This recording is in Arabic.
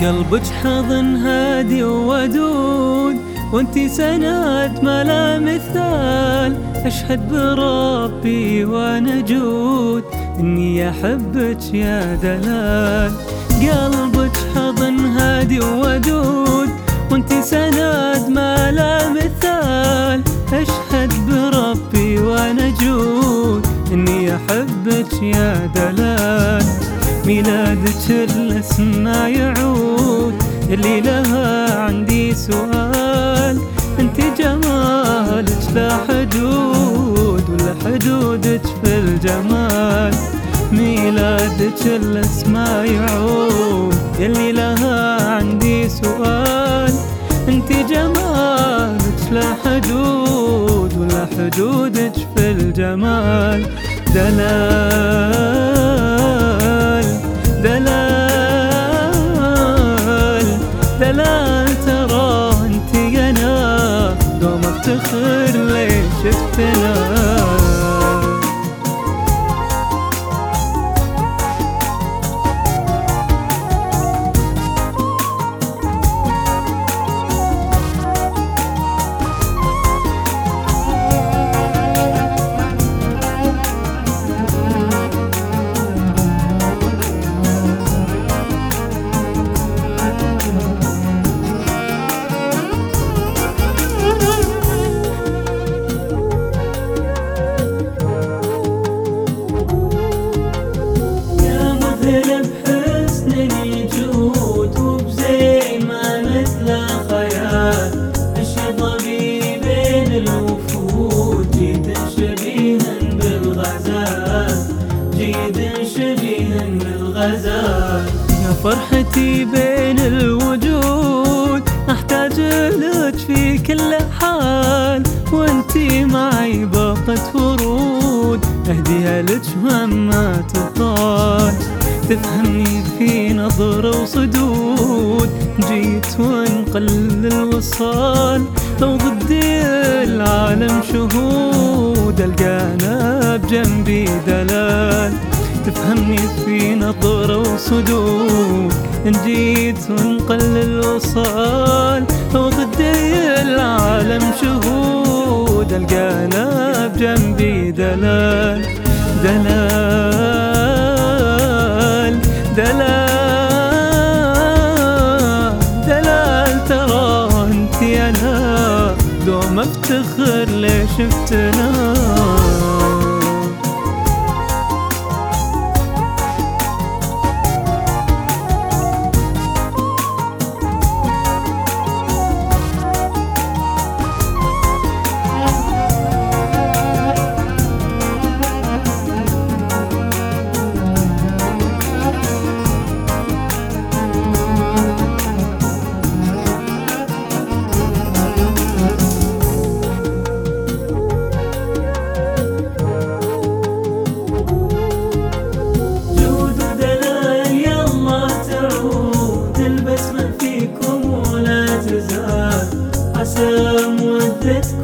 قلبك حضن هادي وودود وانتي سند ما لا مثال. أشهد بربي وأنا جود إني أحبك يا دلال. قلبك حضن هادي وودود وانتي سند ما لا مثال. أشهد بربي وأنا جود إني أحبك يا دلال. ميلادك الاسماء يعود. اللي لها عندي سؤال أنت جمالك لا حدود ولا حدودك في الجمال. ميلادك الاسماء يعود. اللي لها عندي سؤال أنت جمالك لا حدود ولا حدودك في الجمال. دلال افتخر ليش شفتنا بالغزال يا فرحتي بين الوجود أحتاج لك في كل حال. وانتي معي باقة ورود أهديها لك مهما تطال. تفهمني في نظرة وصدود جيت ونقل الوصال. لو ضدي العالم شهود ألقانا بجنبي دلال. تفهمني في نظرة وصدود إن جيت ونقل الوصال وضدي العالم شهود. ألقانا بجنبي دلال دلال دلال دلال. ترى أنت أنا دوم أفتخر ليش شفتنا؟ Someone that.